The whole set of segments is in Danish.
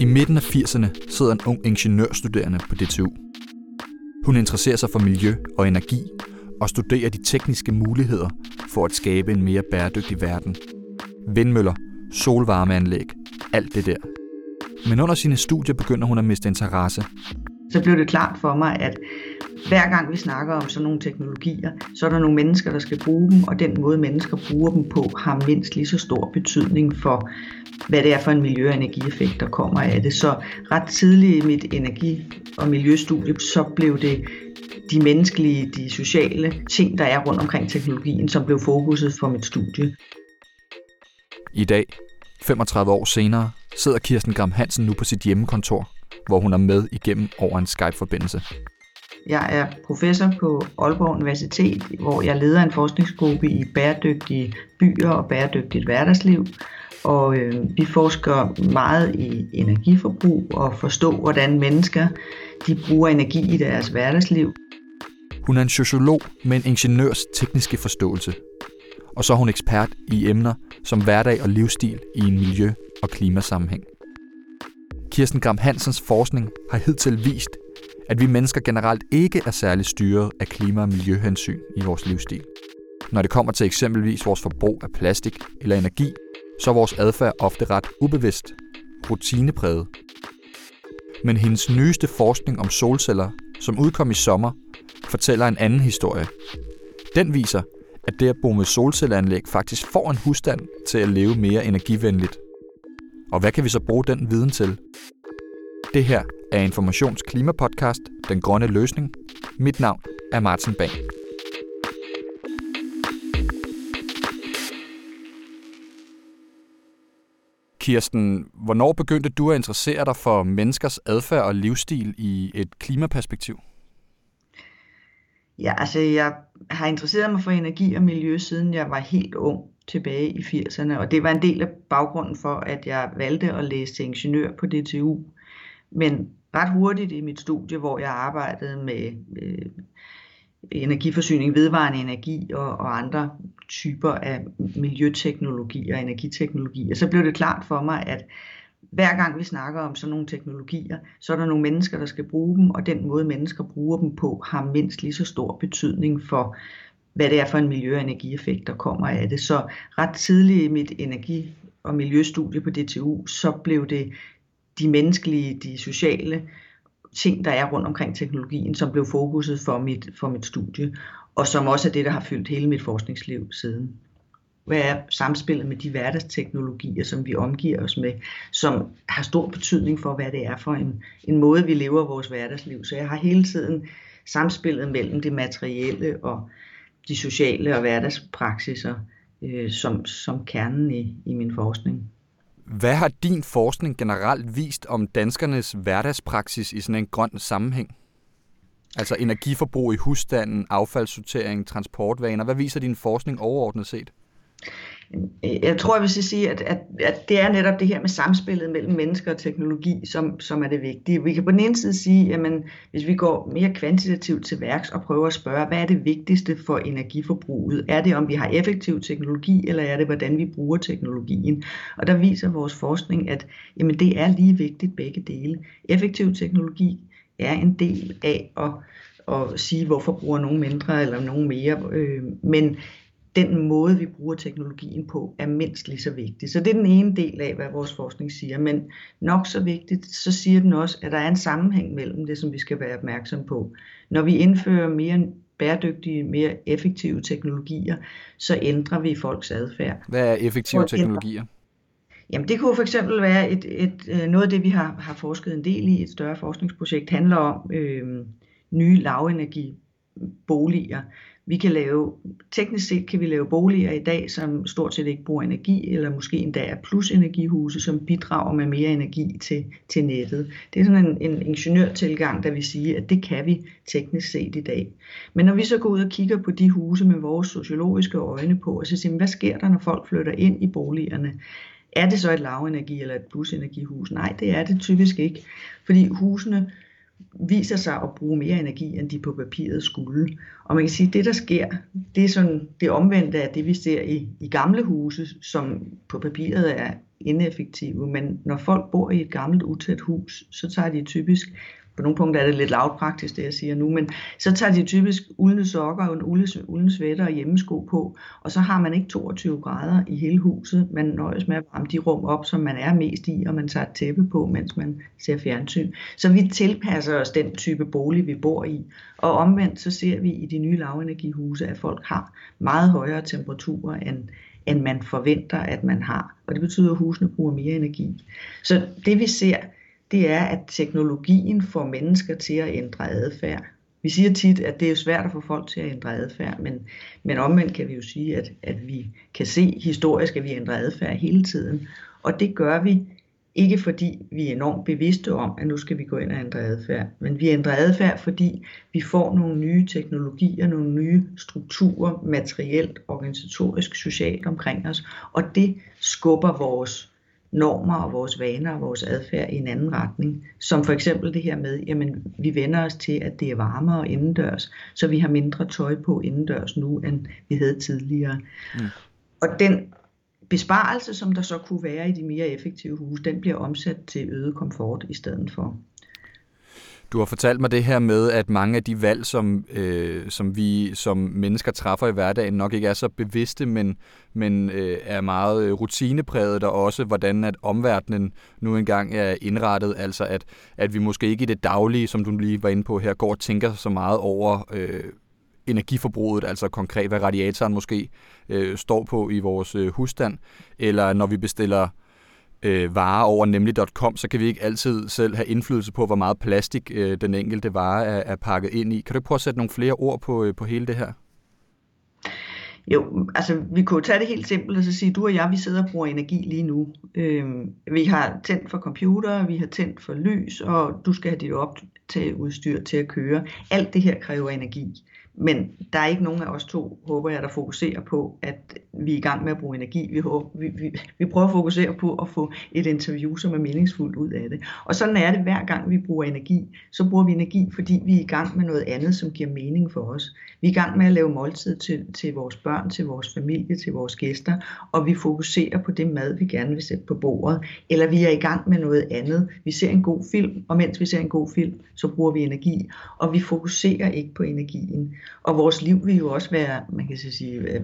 I midten af 80'erne sidder en ung ingeniørstuderende på DTU. Hun interesserer sig for miljø og energi og studerer de tekniske muligheder for at skabe en mere bæredygtig verden. Vindmøller, solvarmeanlæg, alt det der. Men under sine studier begynder hun at miste interesse. Så blev det klart for mig, at hver gang vi snakker om sådan nogle teknologier, så er der nogle mennesker, der skal bruge dem, og den måde mennesker bruger dem på, har mindst lige så stor betydning for, hvad det er for en miljø- og energieffekt, der kommer af det. Så ret tidligt i mit energi- og miljøstudie, så blev det de menneskelige, de sociale ting, der er rundt omkring teknologien, som blev fokuset for mit studie. I dag, 35 år senere, sidder Kirsten Gram Hansen nu på sit hjemmekontor, hvor hun er med igennem over en Skype-forbindelse. Jeg er professor på Aalborg Universitet, hvor jeg leder en forskningsgruppe i bæredygtige byer og bæredygtigt hverdagsliv. Og øh, vi forsker meget i energiforbrug og forstå, hvordan mennesker de bruger energi i deres hverdagsliv. Hun er en sociolog med en ingeniørs tekniske forståelse. Og så er hun ekspert i emner som hverdag og livsstil i en miljø- og klimasammenhæng. Kirsten Gram Hansens forskning har hidtil vist, at vi mennesker generelt ikke er særlig styret af klima- og miljøhensyn i vores livsstil. Når det kommer til eksempelvis vores forbrug af plastik eller energi, så er vores adfærd ofte ret ubevidst, rutinepræget. Men hendes nyeste forskning om solceller, som udkom i sommer, fortæller en anden historie. Den viser, at det at bo med solcelleanlæg faktisk får en husstand til at leve mere energivenligt. Og hvad kan vi så bruge den viden til? Det her er Informations Klimapodcast Den Grønne Løsning. Mit navn er Martin Bang. Kirsten, hvornår begyndte du at interessere dig for menneskers adfærd og livsstil i et klimaperspektiv? Ja, altså jeg har interesseret mig for energi og miljø, siden jeg var helt ung tilbage i 80'erne, og det var en del af baggrunden for, at jeg valgte at læse til ingeniør på DTU. Men ret hurtigt i mit studie, hvor jeg arbejdede med øh, energiforsyning, vedvarende energi og, og andre typer af miljøteknologi og energiteknologi, og så blev det klart for mig, at hver gang vi snakker om sådan nogle teknologier, så er der nogle mennesker, der skal bruge dem, og den måde mennesker bruger dem på, har mindst lige så stor betydning for, hvad det er for en miljø- og energieffekt, der kommer af det. Så ret tidligt i mit energi- og miljøstudie på DTU, så blev det de menneskelige, de sociale ting, der er rundt omkring teknologien, som blev fokuset for mit, for mit studie, og som også er det, der har fyldt hele mit forskningsliv siden. Hvad er samspillet med de hverdagsteknologier, som vi omgiver os med, som har stor betydning for, hvad det er for en, en måde, vi lever vores hverdagsliv. Så jeg har hele tiden samspillet mellem det materielle og de sociale og hverdagspraksiser øh, som, som kernen i, i min forskning. Hvad har din forskning generelt vist om danskernes hverdagspraksis i sådan en grøn sammenhæng? Altså energiforbrug i husstanden, affaldssortering, transportvaner. Hvad viser din forskning overordnet set? Øh, jeg tror, jeg vil sige, at, at, at det er netop det her med samspillet mellem mennesker og teknologi, som, som er det vigtige. Vi kan på den ene side sige, at hvis vi går mere kvantitativt til værks og prøver at spørge, hvad er det vigtigste for energiforbruget? Er det, om vi har effektiv teknologi, eller er det, hvordan vi bruger teknologien? Og der viser vores forskning, at jamen, det er lige vigtigt begge dele. Effektiv teknologi er en del af at, at sige, hvorfor bruger nogen mindre eller nogen mere. Øh, men den måde, vi bruger teknologien på, er mindst lige så vigtig. Så det er den ene del af, hvad vores forskning siger. Men nok så vigtigt, så siger den også, at der er en sammenhæng mellem det, som vi skal være opmærksom på. Når vi indfører mere bæredygtige, mere effektive teknologier, så ændrer vi folks adfærd. Hvad er effektive teknologier? Jamen det kunne for eksempel være et, et, øh, noget af det, vi har, har forsket en del i, et større forskningsprojekt, handler om øh, nye lavenergiboliger. Vi kan lave, teknisk set kan vi lave boliger i dag, som stort set ikke bruger energi, eller måske endda er plusenergihuse, som bidrager med mere energi til, til nettet. Det er sådan en, en ingeniørtilgang, der vil sige, at det kan vi teknisk set i dag. Men når vi så går ud og kigger på de huse med vores sociologiske øjne på, og så siger, hvad sker der, når folk flytter ind i boligerne? Er det så et lavenergi eller et plusenergihus? Nej, det er det typisk ikke, fordi husene viser sig at bruge mere energi, end de på papiret skulle. Og man kan sige, at det, der sker, det er sådan det omvendte af det, vi ser i, i gamle huse, som på papiret er ineffektive. Men når folk bor i et gammelt, utæt hus, så tager de typisk på nogle punkter er det lidt lavpraktisk, det jeg siger nu, men så tager de typisk uldne sokker og en uldne sweater og hjemmesko på, og så har man ikke 22 grader i hele huset. Man nøjes med at varme de rum op, som man er mest i, og man tager et tæppe på, mens man ser fjernsyn. Så vi tilpasser os den type bolig, vi bor i. Og omvendt så ser vi i de nye lavenergihuse, at folk har meget højere temperaturer, end, end man forventer, at man har. Og det betyder, at husene bruger mere energi. Så det vi ser, det er, at teknologien får mennesker til at ændre adfærd. Vi siger tit, at det er svært at få folk til at ændre adfærd, men, men omvendt kan vi jo sige, at, at vi kan se historisk, at vi ændrer adfærd hele tiden. Og det gør vi ikke fordi vi er enormt bevidste om, at nu skal vi gå ind og ændre adfærd, men vi ændrer adfærd, fordi vi får nogle nye teknologier, nogle nye strukturer, materielt, organisatorisk, socialt omkring os, og det skubber vores normer og vores vaner og vores adfærd i en anden retning. Som for eksempel det her med, jamen vi vender os til, at det er varmere indendørs, så vi har mindre tøj på indendørs nu, end vi havde tidligere. Mm. Og den besparelse, som der så kunne være i de mere effektive huse, den bliver omsat til øget komfort i stedet for. Du har fortalt mig det her med, at mange af de valg, som, øh, som vi som mennesker træffer i hverdagen, nok ikke er så bevidste, men, men øh, er meget øh, rutinepræget, og også hvordan at omverdenen nu engang er indrettet. Altså at, at vi måske ikke i det daglige, som du lige var inde på her, går og tænker så meget over øh, energiforbruget, altså konkret hvad radiatoren måske øh, står på i vores øh, husstand, eller når vi bestiller øh, Øh, varer over nemlig.com, så kan vi ikke altid selv have indflydelse på, hvor meget plastik øh, den enkelte vare er, er pakket ind i. Kan du prøve at sætte nogle flere ord på, øh, på hele det her? Jo, altså vi kunne tage det helt simpelt og så sige, du og jeg, vi sidder og bruger energi lige nu. Øhm, vi har tændt for computer, vi har tændt for lys, og du skal have dit optageudstyr til at køre. Alt det her kræver energi. Men der er ikke nogen af os to, håber jeg, der fokuserer på, at vi er i gang med at bruge energi. Vi, håber, vi, vi, vi prøver at fokusere på at få et interview, som er meningsfuldt ud af det. Og sådan er det hver gang, vi bruger energi. Så bruger vi energi, fordi vi er i gang med noget andet, som giver mening for os. Vi er i gang med at lave måltid til, til vores børn, til vores familie, til vores gæster, og vi fokuserer på det mad, vi gerne vil sætte på bordet. Eller vi er i gang med noget andet. Vi ser en god film, og mens vi ser en god film, så bruger vi energi, og vi fokuserer ikke på energien. Og vores liv vil jo også være, man kan sige, øh,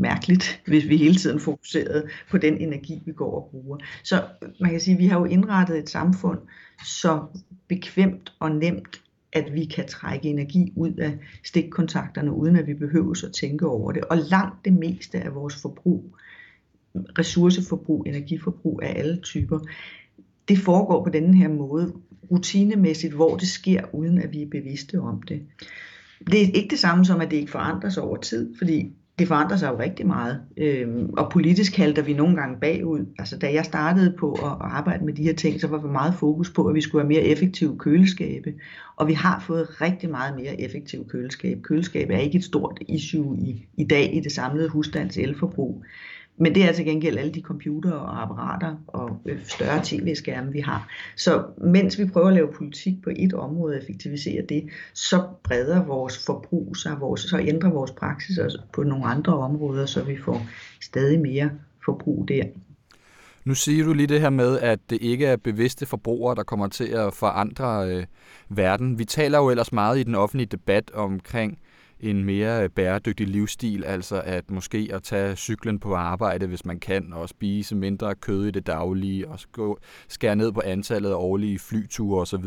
mærkeligt, hvis vi hele tiden fokuserede på den energi, vi går og bruger. Så man kan sige, at vi har jo indrettet et samfund så bekvemt og nemt, at vi kan trække energi ud af stikkontakterne, uden at vi behøver at tænke over det. Og langt det meste af vores forbrug, ressourceforbrug, energiforbrug af alle typer, det foregår på denne her måde, rutinemæssigt, hvor det sker, uden at vi er bevidste om det. Det er ikke det samme som, at det ikke forandrer sig over tid, fordi det forandrer sig jo rigtig meget. Øhm, og politisk halter vi nogle gange bagud. Altså da jeg startede på at, at arbejde med de her ting, så var vi meget fokus på, at vi skulle have mere effektive køleskabe. Og vi har fået rigtig meget mere effektive køleskabe. Køleskabe er ikke et stort issue i, i dag i det samlede husstands elforbrug. Men det er altså til gengæld alle de computer og apparater og øh, større tv-skærme, vi har. Så mens vi prøver at lave politik på et område og effektivisere det, så breder vores forbrug sig, vores, så ændrer vores praksis også på nogle andre områder, så vi får stadig mere forbrug der. Nu siger du lige det her med, at det ikke er bevidste forbrugere, der kommer til at forandre øh, verden. Vi taler jo ellers meget i den offentlige debat omkring en mere øh, bæredygtig livsstil, altså at måske at tage cyklen på arbejde, hvis man kan, og spise mindre kød i det daglige, og skære ned på antallet af årlige flyture osv.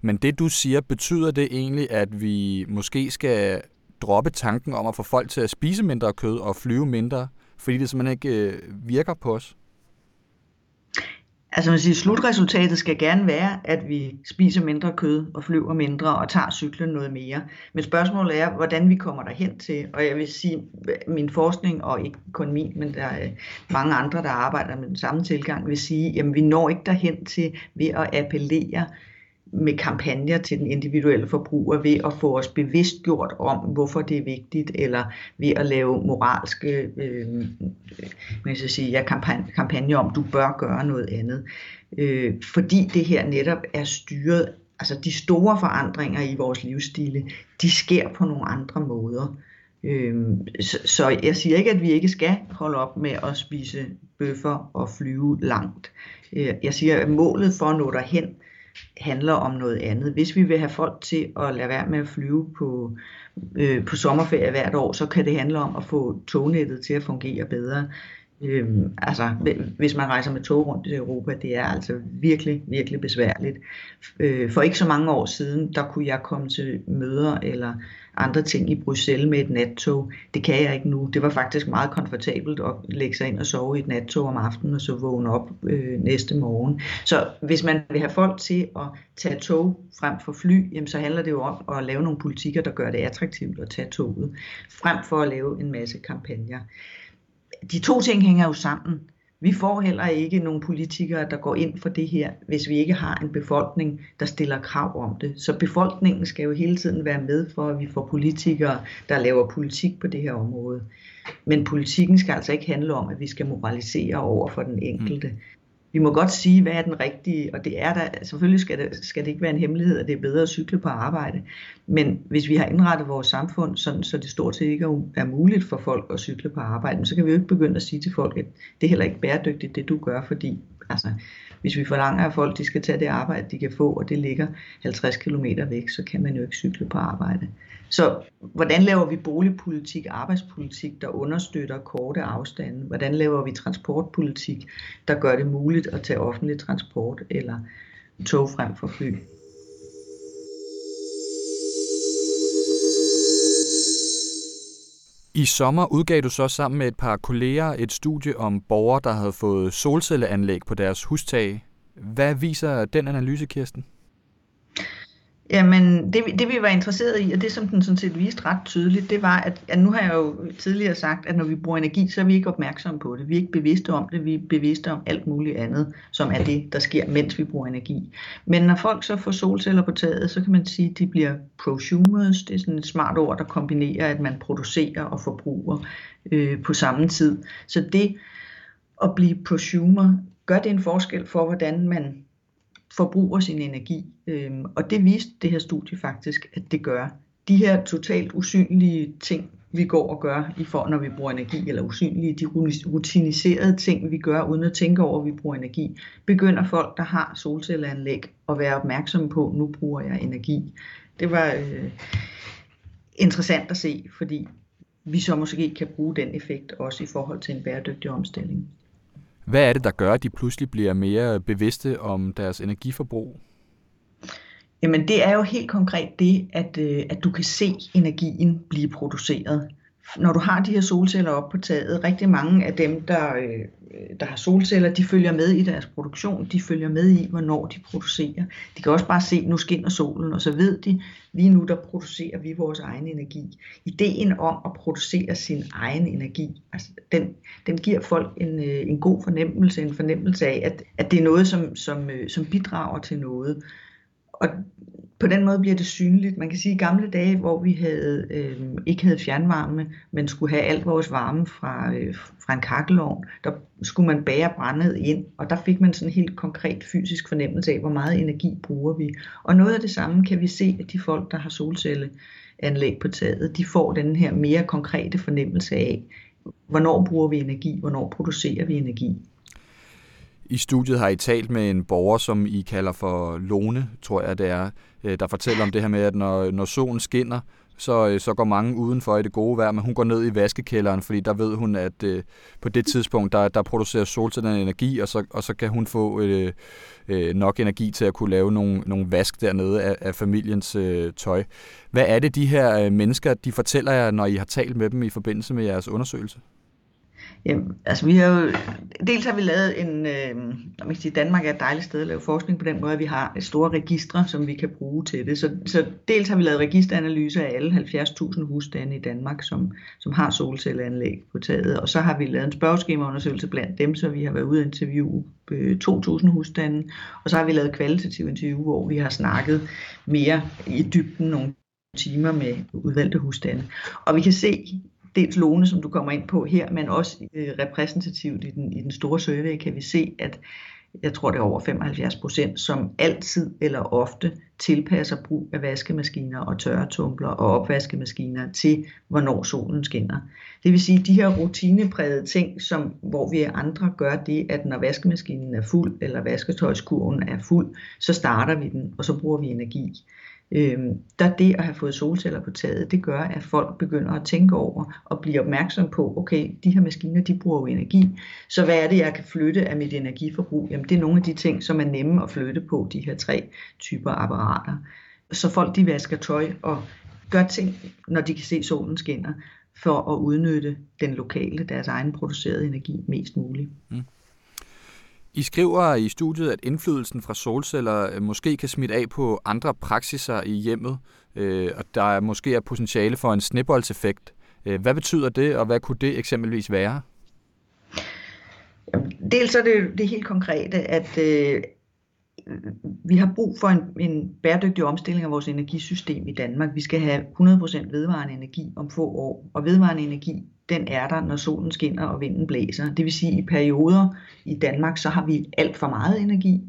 Men det du siger, betyder det egentlig, at vi måske skal droppe tanken om at få folk til at spise mindre kød og flyve mindre, fordi det simpelthen ikke øh, virker på os? Altså man siger, slutresultatet skal gerne være, at vi spiser mindre kød og flyver mindre og tager cyklen noget mere. Men spørgsmålet er, hvordan vi kommer derhen til. Og jeg vil sige, min forskning, og ikke kun min, men der er øh, mange andre, der arbejder med den samme tilgang, vil sige, jamen vi når ikke derhen til ved at appellere med kampagner til den individuelle forbruger ved at få os bevidstgjort om, hvorfor det er vigtigt, eller ved at lave moralske øh, man skal sige, ja, kampagne, kampagne om, du bør gøre noget andet. Øh, fordi det her netop er styret altså de store forandringer i vores livsstile, de sker på nogle andre måder. Øhm, så, så jeg siger ikke, at vi ikke skal holde op med at spise bøffer og flyve langt. Øh, jeg siger, at målet for at nå derhen handler om noget andet. Hvis vi vil have folk til at lade være med at flyve på, øh, på sommerferie hvert år, så kan det handle om at få tognettet til at fungere bedre. Øhm, altså, hvis man rejser med tog rundt i Europa, det er altså virkelig, virkelig besværligt. Øh, for ikke så mange år siden, der kunne jeg komme til møder eller andre ting i Bruxelles med et nattog. Det kan jeg ikke nu. Det var faktisk meget komfortabelt at lægge sig ind og sove i et nattog om aftenen og så vågne op øh, næste morgen. Så hvis man vil have folk til at tage tog frem for fly, jamen så handler det jo om at lave nogle politikker, der gør det attraktivt at tage toget, frem for at lave en masse kampagner de to ting hænger jo sammen. Vi får heller ikke nogen politikere, der går ind for det her, hvis vi ikke har en befolkning, der stiller krav om det. Så befolkningen skal jo hele tiden være med for, at vi får politikere, der laver politik på det her område. Men politikken skal altså ikke handle om, at vi skal moralisere over for den enkelte. Mm. Vi må godt sige, hvad er den rigtige, og det er der, selvfølgelig skal det, skal det ikke være en hemmelighed, at det er bedre at cykle på arbejde, men hvis vi har indrettet vores samfund, sådan, så det stort set ikke er muligt for folk at cykle på arbejde, så kan vi jo ikke begynde at sige til folk, at det er heller ikke bæredygtigt, det du gør, fordi altså, hvis vi forlanger, at folk de skal tage det arbejde, de kan få, og det ligger 50 km væk, så kan man jo ikke cykle på arbejde. Så hvordan laver vi boligpolitik, arbejdspolitik, der understøtter korte afstande? Hvordan laver vi transportpolitik, der gør det muligt at tage offentlig transport eller tog frem for fly? I sommer udgav du så sammen med et par kolleger et studie om borgere, der havde fået solcelleanlæg på deres hustag. Hvad viser den analyse, Kirsten? Jamen, det, det vi var interesseret i, og det som den sådan set viste ret tydeligt, det var, at, at nu har jeg jo tidligere sagt, at når vi bruger energi, så er vi ikke opmærksomme på det. Vi er ikke bevidste om det, vi er bevidste om alt muligt andet, som er det, der sker, mens vi bruger energi. Men når folk så får solceller på taget, så kan man sige, at de bliver prosumers. Det er sådan et smart ord, der kombinerer, at man producerer og forbruger øh, på samme tid. Så det at blive prosumer, gør det en forskel for, hvordan man forbruger sin energi. Øhm, og det viste det her studie faktisk, at det gør. De her totalt usynlige ting, vi går og gør, i for, når vi bruger energi, eller usynlige, de rutiniserede ting, vi gør, uden at tænke over, at vi bruger energi, begynder folk, der har solcelleanlæg, at være opmærksomme på, nu bruger jeg energi. Det var øh, interessant at se, fordi vi så måske kan bruge den effekt også i forhold til en bæredygtig omstilling. Hvad er det, der gør, at de pludselig bliver mere bevidste om deres energiforbrug? Jamen det er jo helt konkret det, at, øh, at du kan se energien blive produceret. Når du har de her solceller op på taget, rigtig mange af dem, der, øh, Øh, der har solceller, de følger med i deres produktion, de følger med i, hvornår de producerer. De kan også bare se, nu skinner solen, og så ved de, lige nu der producerer vi vores egen energi. Ideen om at producere sin egen energi, altså den, den giver folk en, øh, en god fornemmelse, en fornemmelse af, at, at det er noget, som, som, øh, som bidrager til noget. Og på den måde bliver det synligt. Man kan sige, at i gamle dage, hvor vi havde, øh, ikke havde fjernvarme, men skulle have alt vores varme fra, øh, fra en kakkelovn, der skulle man bære brændet ind, og der fik man sådan en helt konkret fysisk fornemmelse af, hvor meget energi bruger vi. Og noget af det samme kan vi se, at de folk, der har solcelleanlæg på taget, de får den her mere konkrete fornemmelse af, hvornår bruger vi energi, hvornår producerer vi energi. I studiet har I talt med en borger, som I kalder for Lone, tror jeg det er, øh, der fortæller om det her med, at når, når solen skinner, så, øh, så går mange udenfor i det gode vejr, men hun går ned i vaskekælderen, fordi der ved hun, at øh, på det tidspunkt, der, der producerer solcellerne energi, og så, og så kan hun få øh, øh, nok energi til at kunne lave nogle, nogle vask dernede af, af familiens øh, tøj. Hvad er det, de her øh, mennesker, de fortæller jer, når I har talt med dem i forbindelse med jeres undersøgelse? Jamen, altså vi har jo, dels har vi lavet en, øh, man kan sige, Danmark er et dejligt sted at lave forskning på den måde, at vi har store registre, som vi kan bruge til det. Så, så dels har vi lavet registeranalyser af alle 70.000 husstande i Danmark, som, som har solcelleanlæg på taget. Og så har vi lavet en spørgeskemaundersøgelse blandt dem, så vi har været ude og interviewe øh, 2.000 husstande. Og så har vi lavet kvalitativ interview, hvor vi har snakket mere i dybden nogle timer med udvalgte husstande. Og vi kan se dels Lone, som du kommer ind på her, men også øh, repræsentativt i den, i den store survey, kan vi se, at, jeg tror det er over 75 procent, som altid eller ofte tilpasser brug af vaskemaskiner og tørretumbler og opvaskemaskiner til, hvornår solen skinner. Det vil sige, de her rutineprægede ting, som, hvor vi andre gør det, at når vaskemaskinen er fuld, eller vasketøjskurven er fuld, så starter vi den, og så bruger vi energi. Øhm, der det at have fået solceller på taget, det gør, at folk begynder at tænke over og blive opmærksom på, okay, de her maskiner, de bruger jo energi, så hvad er det, jeg kan flytte af mit energiforbrug? Jamen det er nogle af de ting, som er nemme at flytte på, de her tre typer apparater. Så folk de vasker tøj og gør ting, når de kan se solen skinner, for at udnytte den lokale, deres egen producerede energi mest muligt. Mm. I skriver i studiet, at indflydelsen fra solceller øh, måske kan smitte af på andre praksiser i hjemmet, øh, og der måske er potentiale for en snibboldseffekt. Øh, hvad betyder det, og hvad kunne det eksempelvis være? Dels er det det helt konkrete, at øh, vi har brug for en, en bæredygtig omstilling af vores energisystem i Danmark. Vi skal have 100% vedvarende energi om få år, og vedvarende energi den er der, når solen skinner og vinden blæser. Det vil sige, at i perioder i Danmark, så har vi alt for meget energi,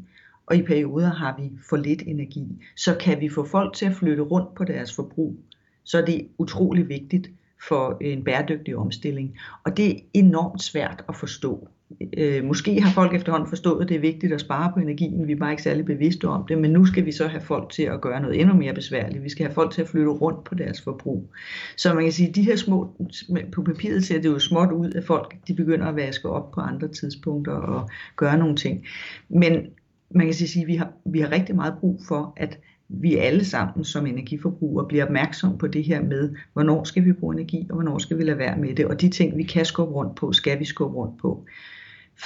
og i perioder har vi for lidt energi. Så kan vi få folk til at flytte rundt på deres forbrug, så er det utrolig vigtigt for en bæredygtig omstilling. Og det er enormt svært at forstå. Øh, måske har folk efterhånden forstået, at det er vigtigt at spare på energien. Vi er bare ikke særlig bevidste om det. Men nu skal vi så have folk til at gøre noget endnu mere besværligt. Vi skal have folk til at flytte rundt på deres forbrug. Så man kan sige, at de her små, på papiret ser det jo småt ud, at folk de begynder at vaske op på andre tidspunkter og gøre nogle ting. Men man kan sige, at vi har, vi har rigtig meget brug for, at vi alle sammen som energiforbrugere bliver opmærksom på det her med, hvornår skal vi bruge energi, og hvornår skal vi lade være med det. Og de ting, vi kan skubbe rundt på, skal vi skubbe rundt på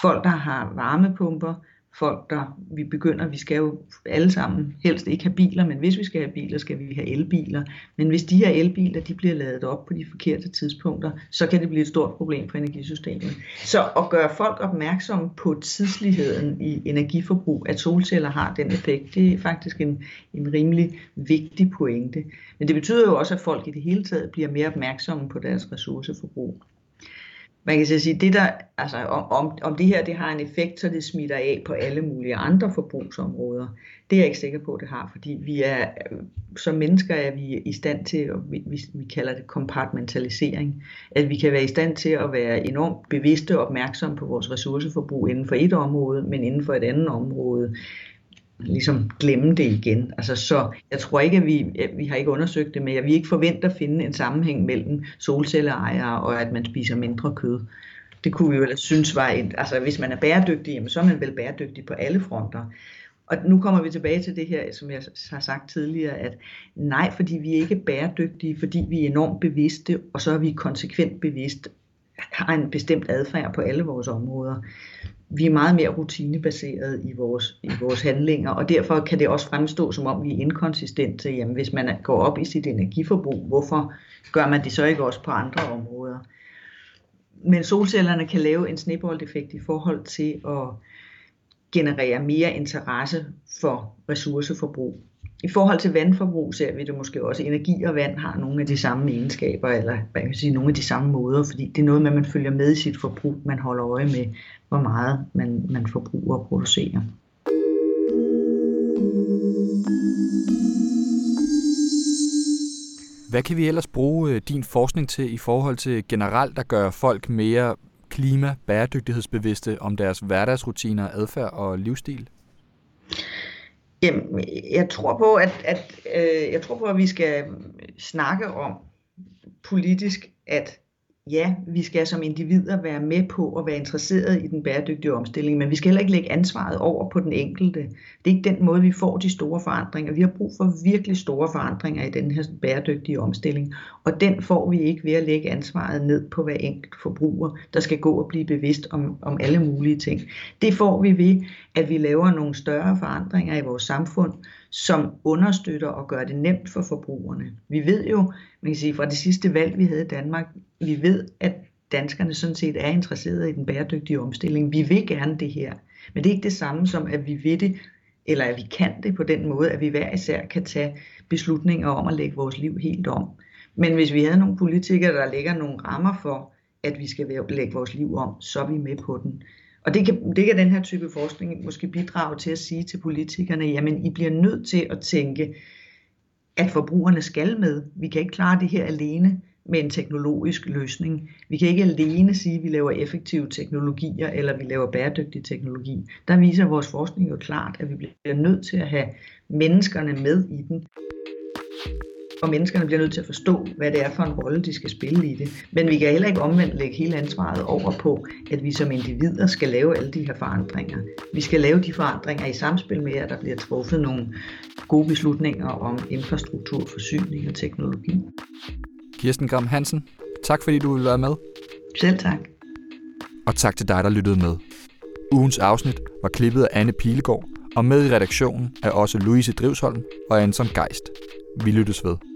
folk, der har varmepumper, folk, der vi begynder, vi skal jo alle sammen helst ikke have biler, men hvis vi skal have biler, skal vi have elbiler. Men hvis de her elbiler, de bliver lavet op på de forkerte tidspunkter, så kan det blive et stort problem for energisystemet. Så at gøre folk opmærksomme på tidsligheden i energiforbrug, at solceller har den effekt, det er faktisk en, en rimelig vigtig pointe. Men det betyder jo også, at folk i det hele taget bliver mere opmærksomme på deres ressourceforbrug man kan så sige, det der, altså, om, om det her det har en effekt, så det smitter af på alle mulige andre forbrugsområder, det er jeg ikke sikker på, det har, fordi vi er, som mennesker er vi i stand til, og vi, vi, vi kalder det kompartmentalisering, at vi kan være i stand til at være enormt bevidste og opmærksomme på vores ressourceforbrug inden for et område, men inden for et andet område ligesom glemme det igen. Altså, så jeg tror ikke, at vi, vi har ikke undersøgt det, men jeg vil ikke forvente at finde en sammenhæng mellem solcelleejere og at man spiser mindre kød. Det kunne vi jo ellers synes var et, altså hvis man er bæredygtig, jamen, så er man vel bæredygtig på alle fronter. Og nu kommer vi tilbage til det her, som jeg har sagt tidligere, at nej, fordi vi er ikke bæredygtige, fordi vi er enormt bevidste, og så er vi konsekvent bevidst, har en bestemt adfærd på alle vores områder vi er meget mere rutinebaseret i vores, i vores handlinger, og derfor kan det også fremstå som om vi er inkonsistente. Jamen, hvis man går op i sit energiforbrug, hvorfor gør man det så ikke også på andre områder? Men solcellerne kan lave en sneboldeffekt i forhold til at generere mere interesse for ressourceforbrug. I forhold til vandforbrug ser vi det måske også. Energi og vand har nogle af de samme egenskaber, eller hvad kan sige, nogle af de samme måder, fordi det er noget med, at man følger med i sit forbrug. Man holder øje med, hvor meget man, man forbruger og producerer. Hvad kan vi ellers bruge øh, din forskning til i forhold til generelt at gøre folk mere klima- bæredygtighedsbevidste om deres hverdagsrutiner, adfærd og livsstil? Jamen, jeg tror på, at, at øh, jeg tror på, at vi skal snakke om politisk, at ja, vi skal som individer være med på at være interesseret i den bæredygtige omstilling, men vi skal heller ikke lægge ansvaret over på den enkelte. Det er ikke den måde, vi får de store forandringer. Vi har brug for virkelig store forandringer i den her bæredygtige omstilling, og den får vi ikke ved at lægge ansvaret ned på hver enkelt forbruger, der skal gå og blive bevidst om, om alle mulige ting. Det får vi ved, at vi laver nogle større forandringer i vores samfund, som understøtter og gør det nemt for forbrugerne. Vi ved jo, man kan sige, fra det sidste valg, vi havde i Danmark, vi ved, at danskerne sådan set er interesserede i den bæredygtige omstilling. Vi vil gerne det her, men det er ikke det samme som, at vi ved det, eller at vi kan det på den måde, at vi hver især kan tage beslutninger om at lægge vores liv helt om. Men hvis vi havde nogle politikere, der lægger nogle rammer for, at vi skal lægge vores liv om, så er vi med på den. Og det kan, det kan den her type forskning måske bidrage til at sige til politikerne, jamen I bliver nødt til at tænke, at forbrugerne skal med. Vi kan ikke klare det her alene med en teknologisk løsning. Vi kan ikke alene sige, at vi laver effektive teknologier, eller vi laver bæredygtig teknologi. Der viser vores forskning jo klart, at vi bliver nødt til at have menneskerne med i den og menneskerne bliver nødt til at forstå, hvad det er for en rolle, de skal spille i det. Men vi kan heller ikke omvendt lægge hele ansvaret over på, at vi som individer skal lave alle de her forandringer. Vi skal lave de forandringer i samspil med, at der bliver truffet nogle gode beslutninger om infrastruktur, forsyning og teknologi. Kirsten Gram Hansen, tak fordi du vil være med. Selv tak. Og tak til dig, der lyttede med. Ugens afsnit var klippet af Anne Pilegaard, og med i redaktionen er også Louise Drivsholm og Anton Geist. Vi lyttes ved.